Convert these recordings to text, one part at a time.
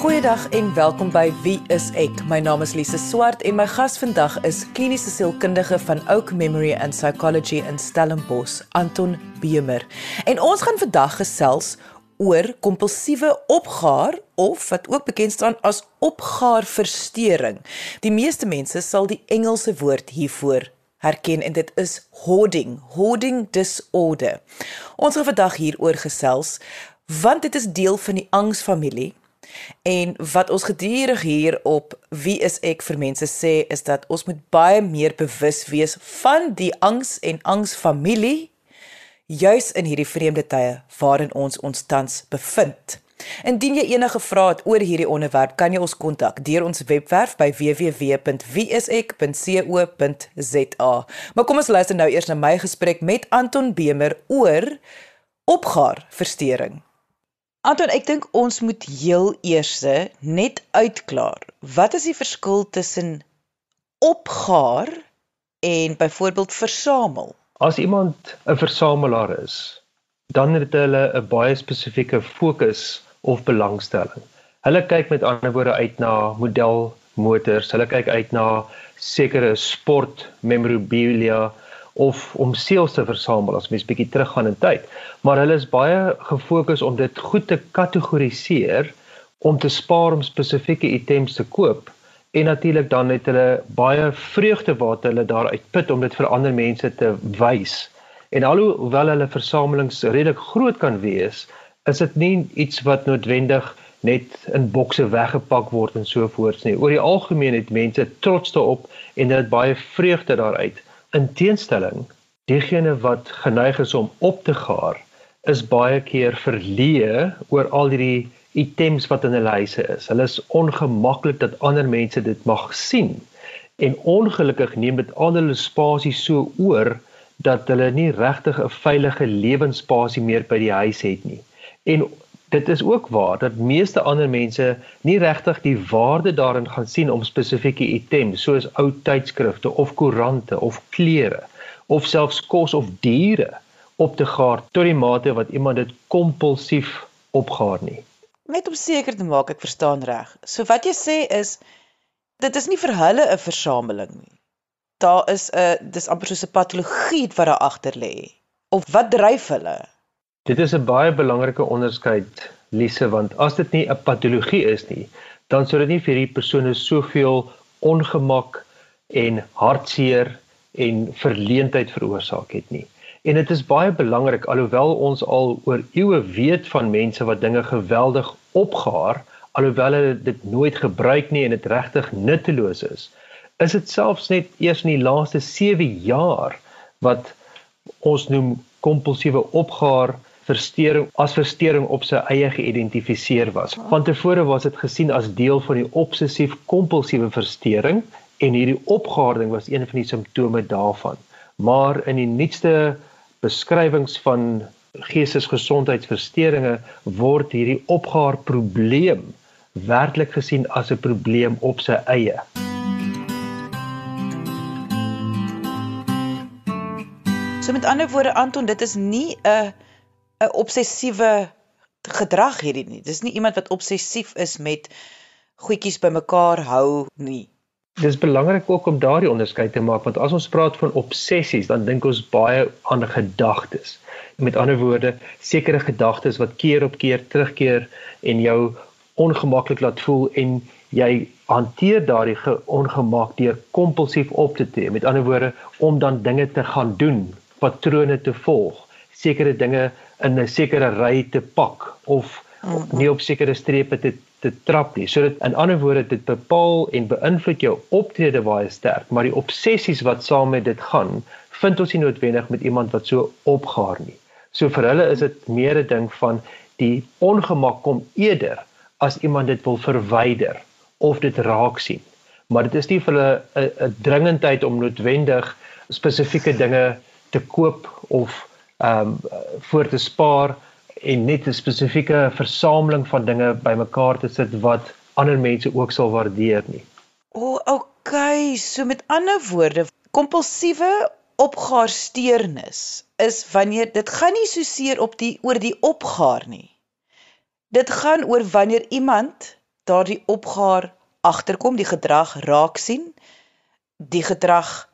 Goeiedag en welkom by Wie is ek? My naam is Lise Swart en my gas vandag is kliniese sielkundige van Oak Memory and Psychology in Stellenbosch, Anton Beemer. En ons gaan vandag gesels oor kompulsiewe opgaar of wat ook bekend staan as opgaarversteuring. Die meeste mense sal die Engelse woord hiervoor herken en dit is hoarding, hoarding disorder. Ons gaan vandag hieroor gesels want dit is deel van die angsfamilie. En wat ons gedurig hier op wie is ek vir mense sê is dat ons moet baie meer bewus wees van die angs en angsfamilie juis in hierdie vreemde tye waarin ons ons tans bevind. Indien jy enige vrae het oor hierdie onderwerp, kan jy ons kontak deur ons webwerf by www.wieisek.co.za. Maar kom ons luister nou eers na my gesprek met Anton Bemer oor opgaarversteuring. Anton, ek dink ons moet heel eers net uitklaar. Wat is die verskil tussen opgaar en byvoorbeeld versamel? As iemand 'n versamelaar is, dan het hulle 'n baie spesifieke fokus of belangstelling. Hulle kyk met ander woorde uit na modelmotors, hulle kyk uit na sekere sport memorabilia of om seels te versamel as mens bietjie teruggaan in tyd. Maar hulle is baie gefokus om dit goed te kategoriseer om te spaar om spesifieke items te koop en natuurlik dan het hulle baie vreugde wat hulle daaruit put om dit vir ander mense te wys. En alhoewel hulle versamelings redelik groot kan wees, is dit nie iets wat noodwendig net in bokse weggepak word en so voorts nie. Oor die algemeen het mense trots daarop en dit baie vreugde daaruit. In teenstelling, diegene wat geneig is om op te gaar, is baie keer verleë oor al hierdie items wat in hulle huise is. Hulle is ongemaklik dat ander mense dit mag sien. En ongelukkig neem dit al hulle spasie so oor dat hulle nie regtig 'n veilige lewensspasie meer by die huis het nie. En dit is ook waar dat meeste ander mense nie regtig die waarde daarin gaan sien om spesifieke items soos ou tydskrifte of koerante of klere of selfs kos of diere op te gaar tot die mate wat iemand dit kompulsief opgaar nie. Net om seker te maak ek verstaan reg. So wat jy sê is dit is nie vir hulle 'n versameling nie. Daar is 'n dis amper soos 'n patologie wat daar agter lê. Of wat dryf hulle? Dit is 'n baie belangrike onderskeid, Lise, want as dit nie 'n patologie is nie, dan sou dit nie vir hierdie persone soveel ongemak en hartseer en verleentheid veroorsaak het nie. En dit is baie belangrik alhoewel ons al oor eeue weet van mense wat dinge geweldig opgaar, alhoewel hulle dit nooit gebruik nie en dit regtig nutteloos is. Is dit selfs net eers in die laaste 7 jaar wat ons noem kompulsiewe opgaar versteuring as versteuring op sy eie geïdentifiseer was. Van tevore was dit gesien as deel van die obsessief kompulsiewe versteuring en hierdie opgaarding was een van die simptome daarvan. Maar in die nuutste beskrywings van geestesgesondheidsversteurings word hierdie opgaar probleem werklik gesien as 'n probleem op sy eie. So met ander woorde Anton, dit is nie 'n 'n obsessiewe gedrag hierdie nie. Dis nie iemand wat obsessief is met goedjies bymekaar hou nie. Dis belangrik ook om daardie onderskeid te maak want as ons praat van obsessies, dan dink ons baie aan gedagtes. Met ander woorde, sekere gedagtes wat keer op keer terugkeer en jou ongemaklik laat voel en jy hanteer daardie ongemak deur kompulsief op te tree. Met ander woorde, om dan dinge te gaan doen, patrone te volg, sekere dinge in 'n sekere ry te pak of nie op sekere strepe te te trap nie. So dit in ander woorde dit bepaal en beïnvloed jou optrede baie sterk, maar die obsessies wat saam met dit gaan, vind ons nie noodwendig met iemand wat so opgaar nie. So vir hulle is dit meer 'n ding van die ongemak kom eerder as iemand dit wil verwyder of dit raak sien. Maar dit is nie vir hulle 'n dringendheid om noodwendig spesifieke dinge te koop of ehm um, voor te spaar en net 'n spesifieke versameling van dinge bymekaar te sit wat ander mense ook sal waardeer nie. O, oh, okay, so met ander woorde, kompulsiewe opgaarsteurnis is wanneer dit gaan nie so seer op die oor die opgaar nie. Dit gaan oor wanneer iemand daardie opgaar agterkom, die gedrag raak sien, die gedrag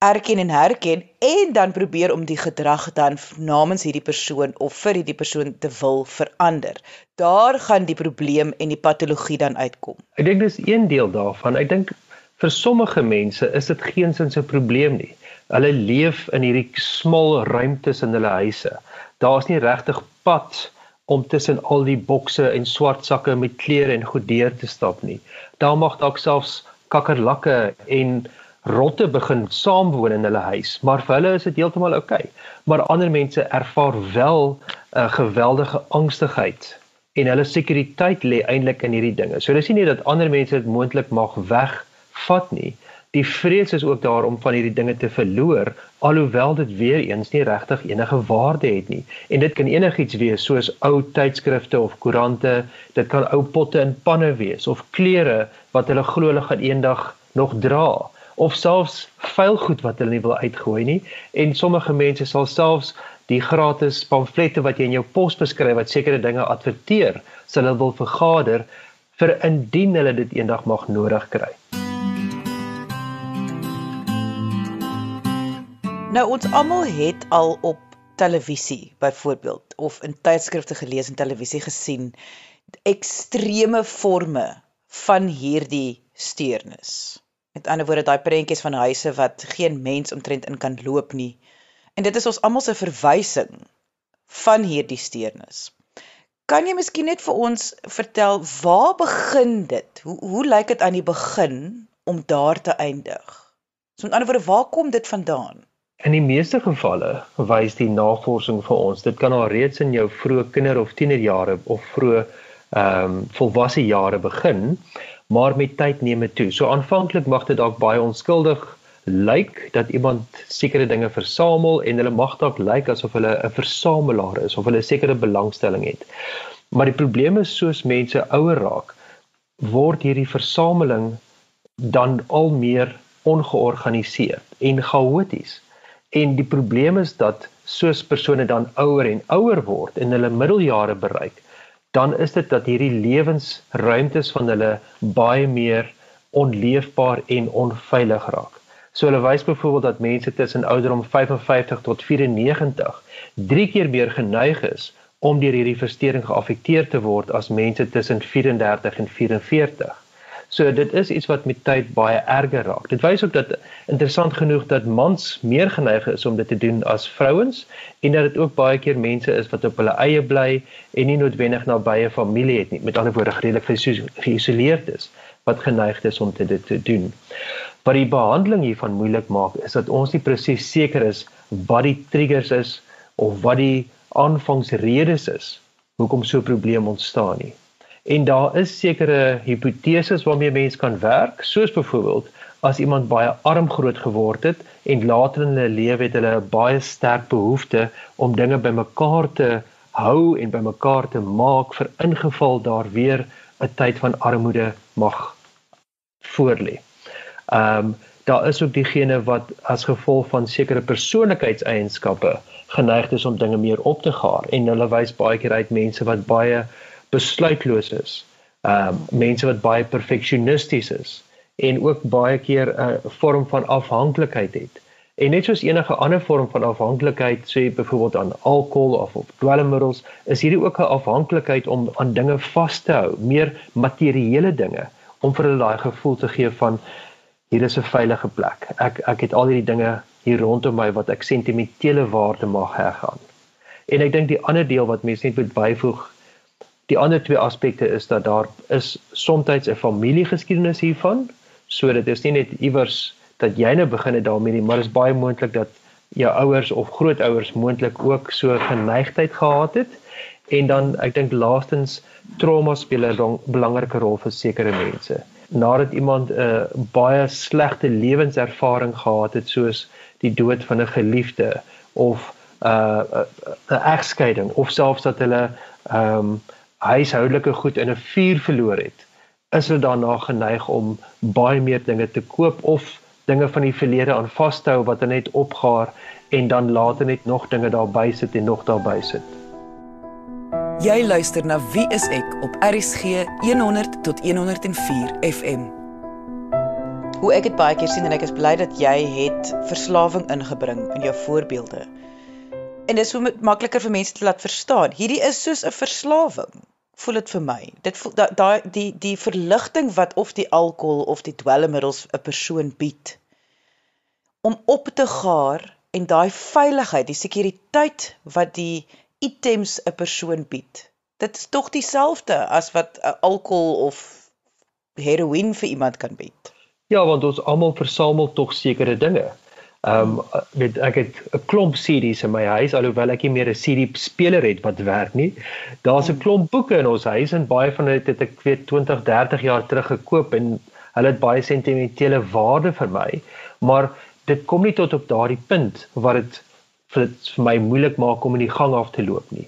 erken en herken en dan probeer om die gedrag dan namens hierdie persoon of vir hierdie persoon te wil verander. Daar gaan die probleem en die patologie dan uitkom. Ek dink dis een deel daarvan. Ek dink vir sommige mense is dit geensins 'n probleem nie. Hulle leef in hierdie smal ruimtes in hulle huise. Daar's nie regtig pad om tussen al die bokse en swart sakke met klere en goed deur te stap nie. Daar mag dalk selfs kakkerlakke en rotte begin saamwoon in hulle huis, maar vir hulle is dit heeltemal oukei. Okay. Maar ander mense ervaar wel 'n geweldige angstigheid en hulle sekuriteit lê eintlik in hierdie dinge. So dis nie net dat ander mense dit moontlik mag wegvat nie, Die vrees is ook daar om van hierdie dinge te verloor alhoewel dit weer eens nie regtig enige waarde het nie. En dit kan enigiets wees soos ou tydskrifte of koerante, dit kan ou potte en panne wees of klere wat hulle glo hulle gaan eendag nog dra of selfs vuil goed wat hulle nie wil uitgooi nie en sommige mense sal selfs die gratis pamflette wat jy in jou pos beskryf wat sekere dinge adverteer, sal hulle wil vergader vir indien hulle dit eendag mag nodig kry. Nou ons almal het al op televisie byvoorbeeld of in tydskrifte gelees en televisie gesien ekstreme forme van hierdie steurnis. Met ander woorde daai prentjies van huise wat geen mens omtrent in kan loop nie. En dit is ons almal se verwysing van hierdie steurnis. Kan jy miskien net vir ons vertel waar begin dit? Hoe hoe lyk dit aan die begin om daar te eindig? So met ander woorde, waar kom dit vandaan? In die meeste gevalle wys die navorsing vir ons dit kan al reeds in jou vroeë kinder of tienerjare of vroeë ehm um, volwasse jare begin, maar met tyd neem dit toe. So aanvanklik mag dit dalk baie onskuldig lyk dat iemand sekere dinge versamel en hulle mag dalk lyk asof hulle 'n versamelaar is of hulle sekere belangstelling het. Maar die probleem is soos mense ouer raak, word hierdie versameling dan al meer ongeorganiseerd en chaoties. En die probleem is dat soos persone dan ouer en ouer word en hulle middeljare bereik, dan is dit dat hierdie lewensruimtes van hulle baie meer onleefbaar en onveilig raak. So hulle wys byvoorbeeld dat mense tussen ouderdom 55 tot 94 drie keer meer geneig is om deur hierdie verstoring geaffekteer te word as mense tussen 34 en 44. So dit is iets wat met tyd baie erger raak. Dit wys ook dat interessant genoeg dat mans meer geneig is om dit te doen as vrouens en dat dit ook baie keer mense is wat op hulle eie bly en nie noodwendig nabye familie het nie. Met ander woorde redelik geïsoleerd is wat geneig is om dit te doen. Wat die behandeling hiervan moeilik maak is dat ons nie presies seker is wat die triggers is of wat die aanvangsredes is hoekom so 'n probleem ontstaan nie. En daar is sekere hipoteses waarmee mense kan werk, soos byvoorbeeld as iemand baie arm groot geword het en later in hulle lewe het hulle 'n baie sterk behoefte om dinge bymekaar te hou en bymekaar te maak vir ingeval daar weer 'n tyd van armoede mag voorlê. Ehm um, daar is ook diegene wat as gevolg van sekere persoonlikheidseienskappe geneig is om dinge meer op te gaar en hulle wys baie keer uit mense wat baie besluitloos is. Ehm uh, mense wat baie perfeksionisties is en ook baie keer 'n uh, vorm van afhanklikheid het. En net soos enige ander vorm van afhanklikheid, sê byvoorbeeld aan alkohol of op dwelmmiddels, is hierdie ook 'n afhanklikheid om aan dinge vas te hou, meer materiële dinge om vir hulle daai gevoel te gee van hier is 'n veilige plek. Ek ek het al hierdie dinge hier rondom my wat ek sentimentele waarde mag heg aan. En ek dink die ander deel wat mense net moet byvoeg Die ander twee aspekte is dat daar is soms 'n familiegeskiedenis hiervan. So dit is nie net iewers dat jy nou begin het daarmee nie, maar dit is baie moontlik dat jou ouers of grootouers moontlik ook so geneigtheid gehad het. En dan ek dink laastens trauma speel 'n belangrike rol vir sekere mense. Nadat iemand 'n uh, baie slegte lewenservaring gehad het soos die dood van 'n geliefde of 'n uh, 'n egskeiding of selfs dat hulle ehm um, huishoudelike goed in 'n vuur verloor het, is hulle daarna geneig om baie meer dinge te koop of dinge van die verlede aan vas te hou wat net opgaar en dan later net nog dinge daarby sit en nog daarby sit. Jy luister na Wie is ek op RCG 100 tot 104 FM. Hoe ek dit baie keer sien en ek is bly dat jy het verslawing ingebring in jou voorbeelde. En dit is so makliker vir mense te laat verstaan. Hierdie is soos 'n verslawing. Voel dit vir my. Dit voel daai da, die die verligting wat of die alkohol of die dwelmmiddels 'n persoon bied om op te gaar en daai veiligheid, die sekuriteit wat die items 'n persoon bied. Dit is tog dieselfde as wat 'n alkohol of heroïne vir iemand kan bied. Ja, want ons almal versamel tog sekere dinge. Ehm um, weet ek het 'n klomp CD's in my huis alhoewel ek nie meer 'n CD speler het wat werk nie. Daar's 'n klomp boeke in ons huis en baie van dit het ek weet 20, 30 jaar terug gekoop en hulle het baie sentimentele waarde vir my. Maar dit kom nie tot op daardie punt waar dit vir dit vir my moeilik maak om in die gang af te loop nie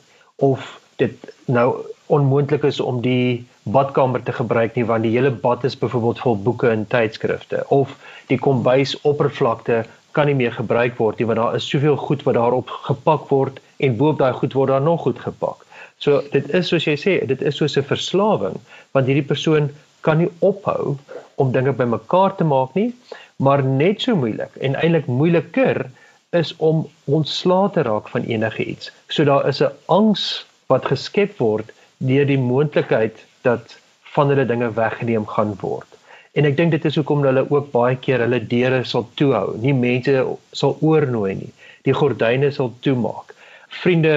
of dit nou onmoontlik is om die badkamer te gebruik nie want die hele bad is byvoorbeeld vol boeke en tydskrifte of die kombuis oppervlakte kan nie meer gebruik word nie want daar is soveel goed wat daarop gepak word en boop daai goed word daar nog goed gepak. So dit is soos jy sê, dit is soos 'n verslawing want hierdie persoon kan nie ophou om dinge bymekaar te maak nie, maar net so moeilik en eintlik moeiliker is om ontslae te raak van enige iets. So daar is 'n angs wat geskep word deur die moontlikheid dat van hulle dinge weggeneem gaan word. En ek dink dit is hoekom hulle ook baie keer hulle deure sal toehou. Nie mense sal oornooi nie. Die gordyne sal toemaak. Vriende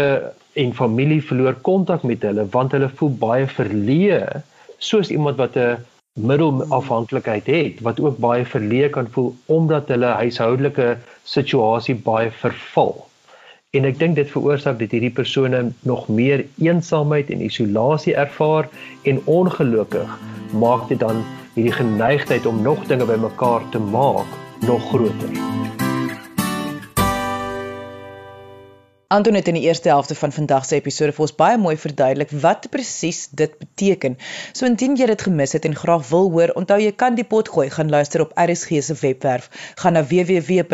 en familie verloor kontak met hulle want hulle voel baie verleë soos iemand wat 'n middelafhanklikheid het wat ook baie verleë kan voel omdat hulle huishoudelike situasie baie verval. En ek dink dit veroorsaak dat hierdie persone nog meer eensaamheid en isolasie ervaar en ongelukkig maak dit dan hierdie geneigtheid om nog dinge bymekaar te maak nog groter. Anton het in die eerste helfte van vandag se episode vir ons baie mooi verduidelik wat presies dit beteken. So indien jy dit gemis het en graag wil hoor, onthou jy kan die pot gooi gaan luister op RSG se webwerf. Gaan na www.rsg.co.za,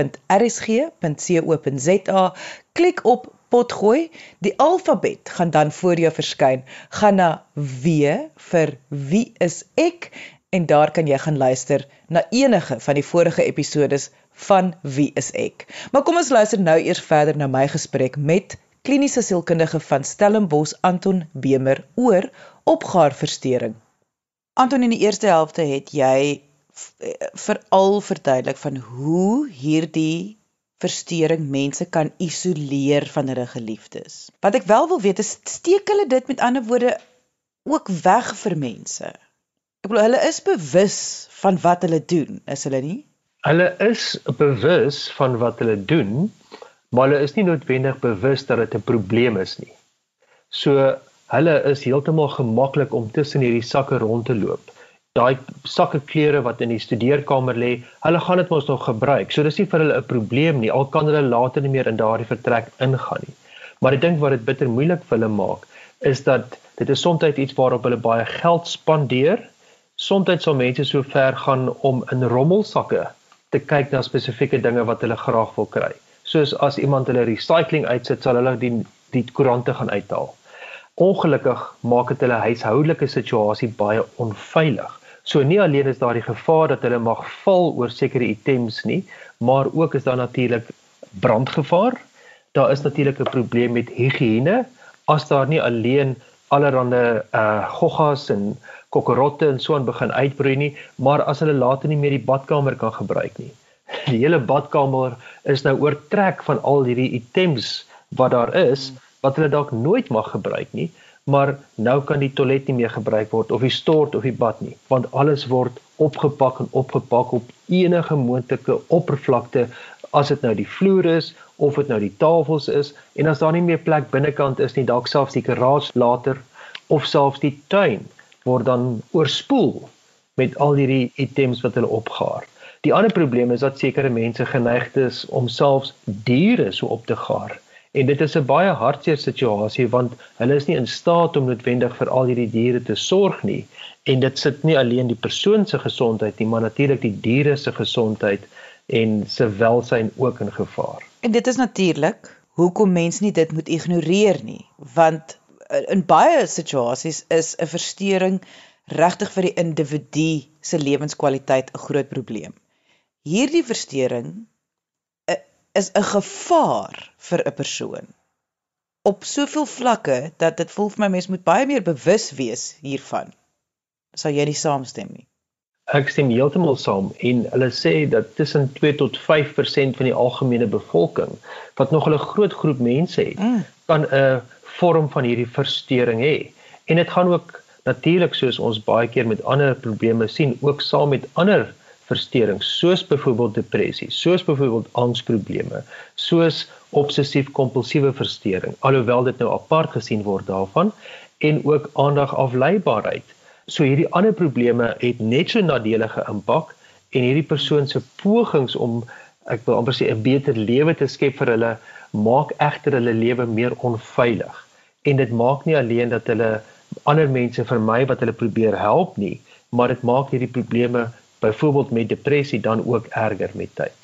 klik op pot gooi, die alfabet gaan dan voor jou verskyn. Gaan na W vir wie is ek en daar kan jy gaan luister na enige van die vorige episodes van Wie is ek? Maar kom ons luister nou eers verder na my gesprek met kliniese sielkundige van Stellenbosch Anton Bemer oor opgaarversteuring. Anton in die eerste helfte het jy veral verduidelik van hoe hierdie versteuring mense kan isoleer van hulle geliefdes. Wat ek wel wil weet is steek hulle dit met ander woorde ook weg vir mense? Ek bedoel hulle is bewus van wat hulle doen, is hulle nie? Hulle is bewus van wat hulle doen, maar hulle is nie noodwendig bewus dat dit 'n probleem is nie. So hulle is heeltemal gemaklik om tussen hierdie sakke rond te loop. Daai sakke klere wat in die studeerkamer lê, hulle gaan dit mos nog gebruik. So dis nie vir hulle 'n probleem nie. Al kan hulle later nie meer in daardie vertrek ingaan nie. Maar ek dink wat dit bitter moeilik vir hulle maak, is dat dit is soms iets waarop hulle baie geld spandeer. Soms sal mense so ver gaan om in rommelsakke te kyk na spesifieke dinge wat hulle graag wil kry. Soos as iemand hulle recycling uitsit, sal hulle die die koerante gaan uithaal. Ongelukkig maak dit hulle huishoudelike situasie baie onveilig. So nie alleen is daar die gevaar dat hulle mag val oor sekere items nie, maar ook is daar natuurlik brandgevaar. Daar is natuurlik 'n probleem met higiëne as daar nie alleen allerlei uh goggas en kokkerotte en so aan begin uitbroei nie, maar as hulle later nie meer die badkamer kan gebruik nie. Die hele badkamer is nou oortrek van al hierdie items wat daar is wat hulle dalk nooit mag gebruik nie, maar nou kan die toilet nie meer gebruik word of die stort of die bad nie, want alles word opgepak en opgepak op enige moontlike oppervlakte as dit nou die vloer is of dit nou die tafels is en as daar nie meer plek binnekant is nie dalk selfs die garage later of selfs die tuin word dan oorspoel met al hierdie items wat hulle opgaar. Die ander probleem is dat sekere mense geneig is om selfs diere so op te gaar. En dit is 'n baie hartseer situasie want hulle is nie in staat om noodwendig vir al hierdie diere te sorg nie. En dit sit nie alleen die persoon se gesondheid nie, maar natuurlik die diere se gesondheid en se welsyn ook in gevaar. En dit is natuurlik hoekom mense nie dit moet ignoreer nie, want in baie situasies is 'n verstoring regtig vir die individu se lewenskwaliteit 'n groot probleem. Hierdie verstoring eh, is 'n gevaar vir 'n persoon op soveel vlakke dat dit voel vir my mens moet baie meer bewus wees hiervan. Sal jy nie saamstem nie? Ek stem heeltemal saam en hulle sê dat tussen 2 tot 5% van die algemene bevolking wat nog 'n groot groep mense het, mm. kan 'n vorm van hierdie verstoring hê. En dit gaan ook natuurlik soos ons baie keer met ander probleme sien, ook saam met ander versteurings soos byvoorbeeld depressie, soos byvoorbeeld angsprobleme, soos obsessief-kompulsiewe versteuring, alhoewel dit nou apart gesien word daarvan en ook aandagafleibaarheid. So hierdie ander probleme het net so nadelige impak en hierdie persoon se pogings om ek wil amper sê 'n beter lewe te skep vir hulle maak egter hulle lewe meer onveilig. En dit maak nie alleen dat hulle ander mense vermy wat hulle probeer help nie, maar dit maak hierdie probleme byvoorbeeld met depressie dan ook erger met tyd.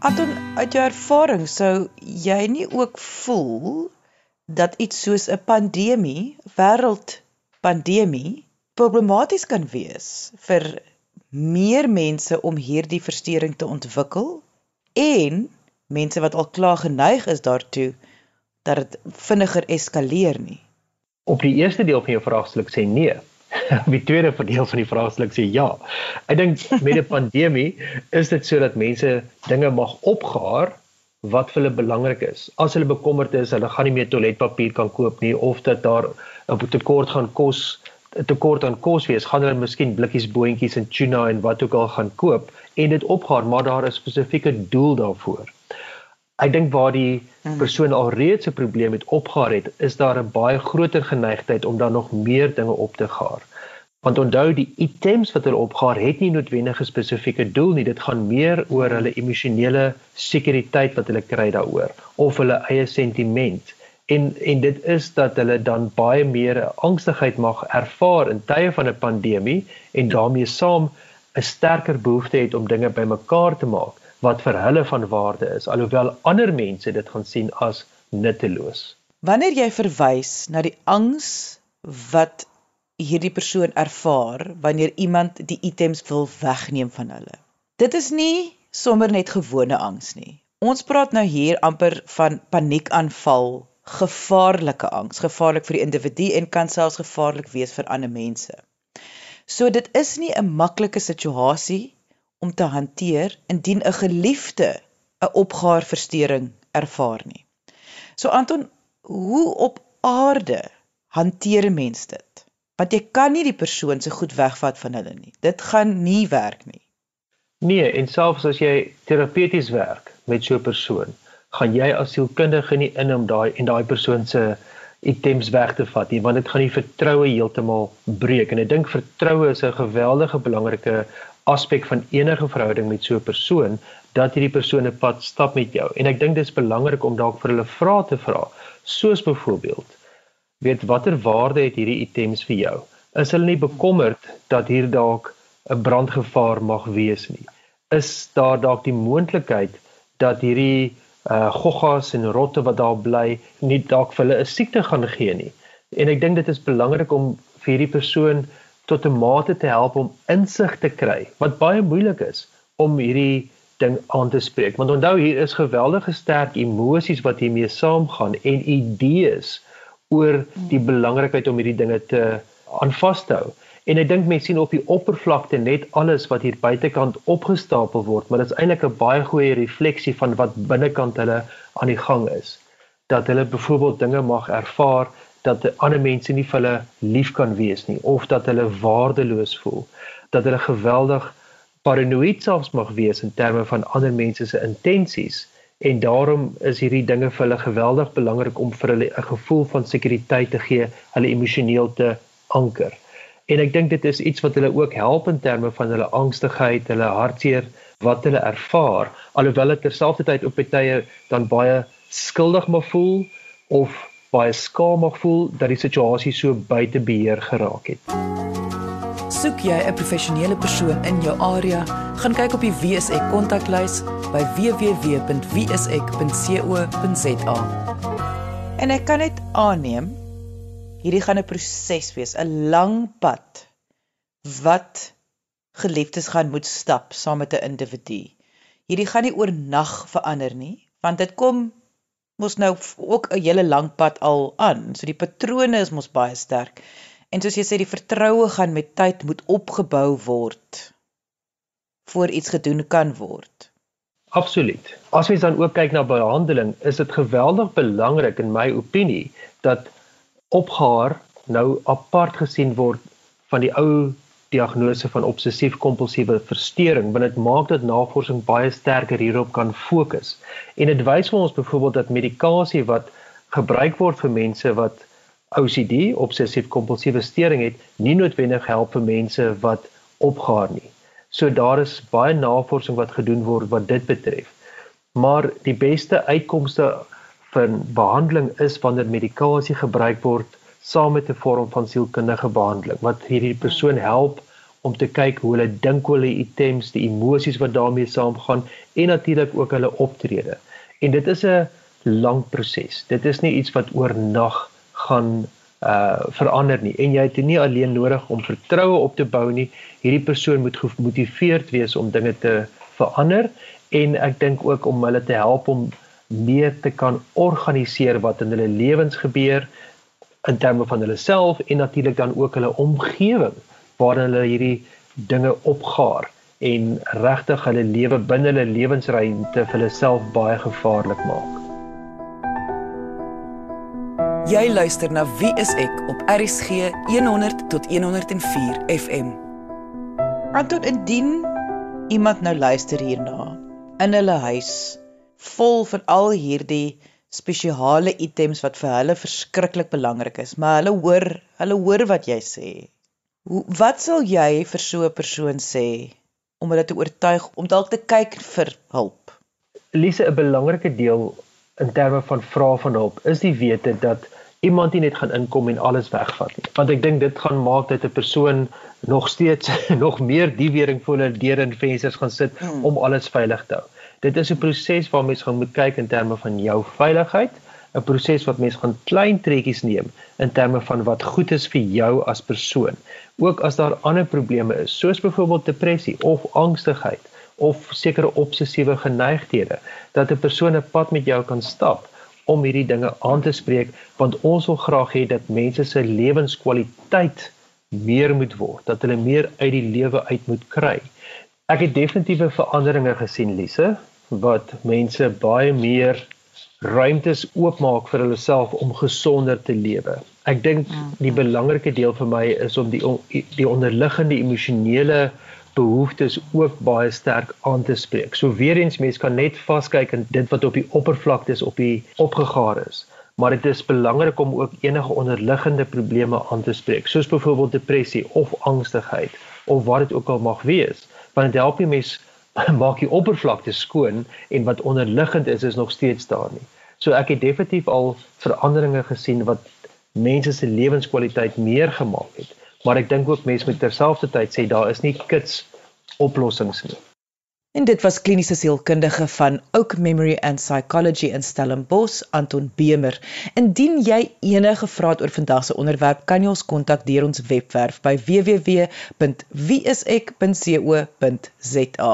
Anton, uit jou ervaring sou jy nie ook voel dat iets soos 'n pandemie, wêreldpandemie, problematies kan wees vir meer mense om hierdie verstoring te ontwikkel en mense wat al klaar geneig is daartoe dat dit vinniger eskaleer nie. Op die eerste deel van jou vraag sal ek sê nee. Op die tweede deel van die vraag sal ek sê ja. Ek dink met 'n pandemie is dit sodat mense dinge mag opgaar wat vir hulle belangrik is. As hulle bekommerd is, hulle gaan nie meer toiletpapier kan koop nie of dat daar 'n tekort gaan kos 'n tekort aan kos wees, gaan hulle miskien blikkies boontjies en tuna en wat ook al gaan koop en dit opgaar, maar daar is spesifieke doel daarvoor ek dink waar die hmm. persoon alreeds 'n probleem het opgehaar het, is daar 'n baie groter geneigtheid om dan nog meer dinge op te gaar. Want onthou die items wat hulle opgaar het nie noodwendig 'n spesifieke doel nie. Dit gaan meer oor hulle emosionele sekuriteit wat hulle kry daaroor of hulle eie sentiment. En en dit is dat hulle dan baie meer angstigheid mag ervaar in tye van 'n pandemie en daarmee saam 'n sterker behoefte het om dinge bymekaar te maak wat vir hulle van waarde is alhoewel ander mense dit gaan sien as nutteloos. Wanneer jy verwys na die angs wat hierdie persoon ervaar wanneer iemand die items wil wegneem van hulle. Dit is nie sommer net gewone angs nie. Ons praat nou hier amper van paniekaanval, gevaarlike angs, gevaarlik vir die individu en kan selfs gevaarlik wees vir ander mense. So dit is nie 'n maklike situasie om te hanteer indien 'n geliefde 'n opgaarversteuring ervaar nie. So Anton, hoe op aarde hanteer 'n mens dit? Want jy kan nie die persoon se goed wegvat van hulle nie. Dit gaan nie werk nie. Nee, en selfs as jy terapeuties werk met so 'n persoon, gaan jy as sielkundige nie in om daai en daai persoon se items weg te vat nie, want dit gaan die vertroue heeltemal breek en ek dink vertroue is 'n geweldige belangrike aspek van enige verhouding met so 'n persoon dat hierdie persoon 'n pad stap met jou. En ek dink dit is belangrik om dalk vir hulle vrae te vra, soos byvoorbeeld: "Weet watter waarde het hierdie items vir jou? Is hulle nie bekommerd dat hier dalk 'n brandgevaar mag wees nie? Is daar dalk die moontlikheid dat hierdie uh goggas en rotte wat daar bly nie dalk vir hulle 'n siekte gaan gee nie?" En ek dink dit is belangrik om vir hierdie persoon tot 'n mate te help om insig te kry wat baie moeilik is om hierdie ding aan te spreek want onthou hier is geweldige sterk emosies wat hiermee saamgaan en idees oor die belangrikheid om hierdie dinge te aanvashou en ek dink mense sien op die oppervlakte net alles wat hier buitekant opgestapel word maar dit is eintlik 'n baie goeie refleksie van wat binnekant hulle aan die gang is. Dat hulle byvoorbeeld dinge mag ervaar dat ander mense nie vir hulle lief kan wees nie of dat hulle waardeloos voel. Dat hulle geweldig paranoïed selfs mag wees in terme van ander mense se intensies en daarom is hierdie dinge vir hulle geweldig belangrik om vir hulle 'n gevoel van sekuriteit te gee, hulle emosioneel te anker. En ek dink dit is iets wat hulle ook help in terme van hulle angstigheid, hulle hartseer wat hulle ervaar, alhoewel dit terselfdertyd op baie dan baie skuldig mag voel of baie skaam mag voel dat die situasie so buite beheer geraak het. Soek jy 'n professionele persoon in jou area, gaan kyk op die WSE kontaklys by www.wsek.co.za. En ek kan net aanneem hierdie gaan 'n proses wees, 'n lang pad wat geliefdes gaan moet stap saam met 'n individu. Hierdie gaan nie oornag verander nie, want dit kom mos nou ook 'n hele lang pad al aan. So die patrone is mos baie sterk. En soos jy sê die vertroue gaan met tyd moet opgebou word voor iets gedoen kan word. Absoluut. As mens dan ook kyk na behandeling, is dit geweldig belangrik in my opinie dat opgaar nou apart gesien word van die ou diagnose van obsessief-kompulsiewe verstoring want dit maak dat navorsing baie sterker hierop kan fokus. En dit wys vir ons byvoorbeeld dat medikasie wat gebruik word vir mense wat OCD, obsessief-kompulsiewe storing het, nie noodwendig help vir mense wat opgaar nie. So daar is baie navorsing wat gedoen word wat dit betref. Maar die beste uitkomste van behandeling is wanneer medikasie gebruik word saam met 'n vorm van sielkundige behandeling wat hierdie persoon help om te kyk hoe hulle dink oor die items, die emosies wat daarmee saamgaan en natuurlik ook hulle optrede. En dit is 'n lang proses. Dit is nie iets wat oornag gaan uh verander nie. En jy het nie alleen nodig om vertroue op te bou nie. Hierdie persoon moet gemotiveerd wees om dinge te verander en ek dink ook om hulle te help om meer te kan organiseer wat in hulle lewens gebeur in terme van hulle self en natuurlik dan ook hulle omgewing waarin hulle hierdie dinge opgaar en regtig hulle lewe binne hulle lewensruimte vir hulle self baie gevaarlik maak. Jy luister na Wie is ek op RCG 100 tot 104 FM. Anton indien iemand nou luister hierna in hulle huis vol van al hierdie spesiale items wat vir hulle verskriklik belangrik is, maar hulle hoor, hulle hoor wat jy sê. Hoe wat sal jy vir so 'n persoon sê om hulle te oortuig om dalk te kyk vir hulp? Lise, 'n belangrike deel in terme van vra van hulp is die wete dat iemand nie net gaan inkom en alles wegvat nie. Want ek dink dit gaan maak dat 'n persoon nog steeds nog meer die wering voor hulle deure en vensters gaan sit hmm. om alles veilig te hou. Dit is 'n proses waar mens gaan moet kyk in terme van jou veiligheid, 'n proses wat mens gaan klein trekkies neem in terme van wat goed is vir jou as persoon. Ook as daar ander probleme is, soos byvoorbeeld depressie of angstigheid of sekere obsessiewe geneigthede, dat 'n persoon 'n pad met jou kan stap om hierdie dinge aan te spreek, want ons wil graag hê dat mense se lewenskwaliteit meer moet word, dat hulle meer uit die lewe uit moet kry. Ek het definitiewe veranderinge gesien, Lise, wat mense baie meer ruimtes oopmaak vir hulle self om gesonder te lewe. Ek dink die mm-hmm. belangrike deel vir my is om die die onderliggende emosionele behoeftes ook baie sterk aan te spreek. So weer eens mense kan net vaskyk in dit wat op die oppervlakte is op die opgegaar is. Maar dit is belangrik om ook enige onderliggende probleme aan te spreek, soos byvoorbeeld depressie of angstigheid of wat dit ook al mag wees. Want dit help nie mense maak die oppervlakte skoon en wat onderliggend is is nog steeds daar nie. So ek het definitief al veranderinge gesien wat mense se lewenskwaliteit meer gemaak het. Maar ek dink ook mense moet terselfdertyd sê daar is nie kits oplossings nie. En dit was kliniese sielkundige van Oak Memory and Psychology in Stellenbosch, Anton Bemer. Indien jy enige vrae het oor vandag se onderwerp, kan jy ons kontak deur ons webwerf by www.wieisek.co.za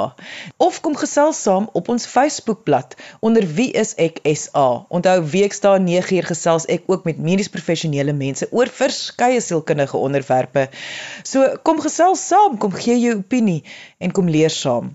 of kom gesels saam op ons Facebookblad onder Wie is ek SA. Onthou weekdae 9uur gesels ek ook met medies professionele mense oor verskeie sielkundige onderwerpe. So kom gesels saam, kom gee jou opinie en kom leer saam.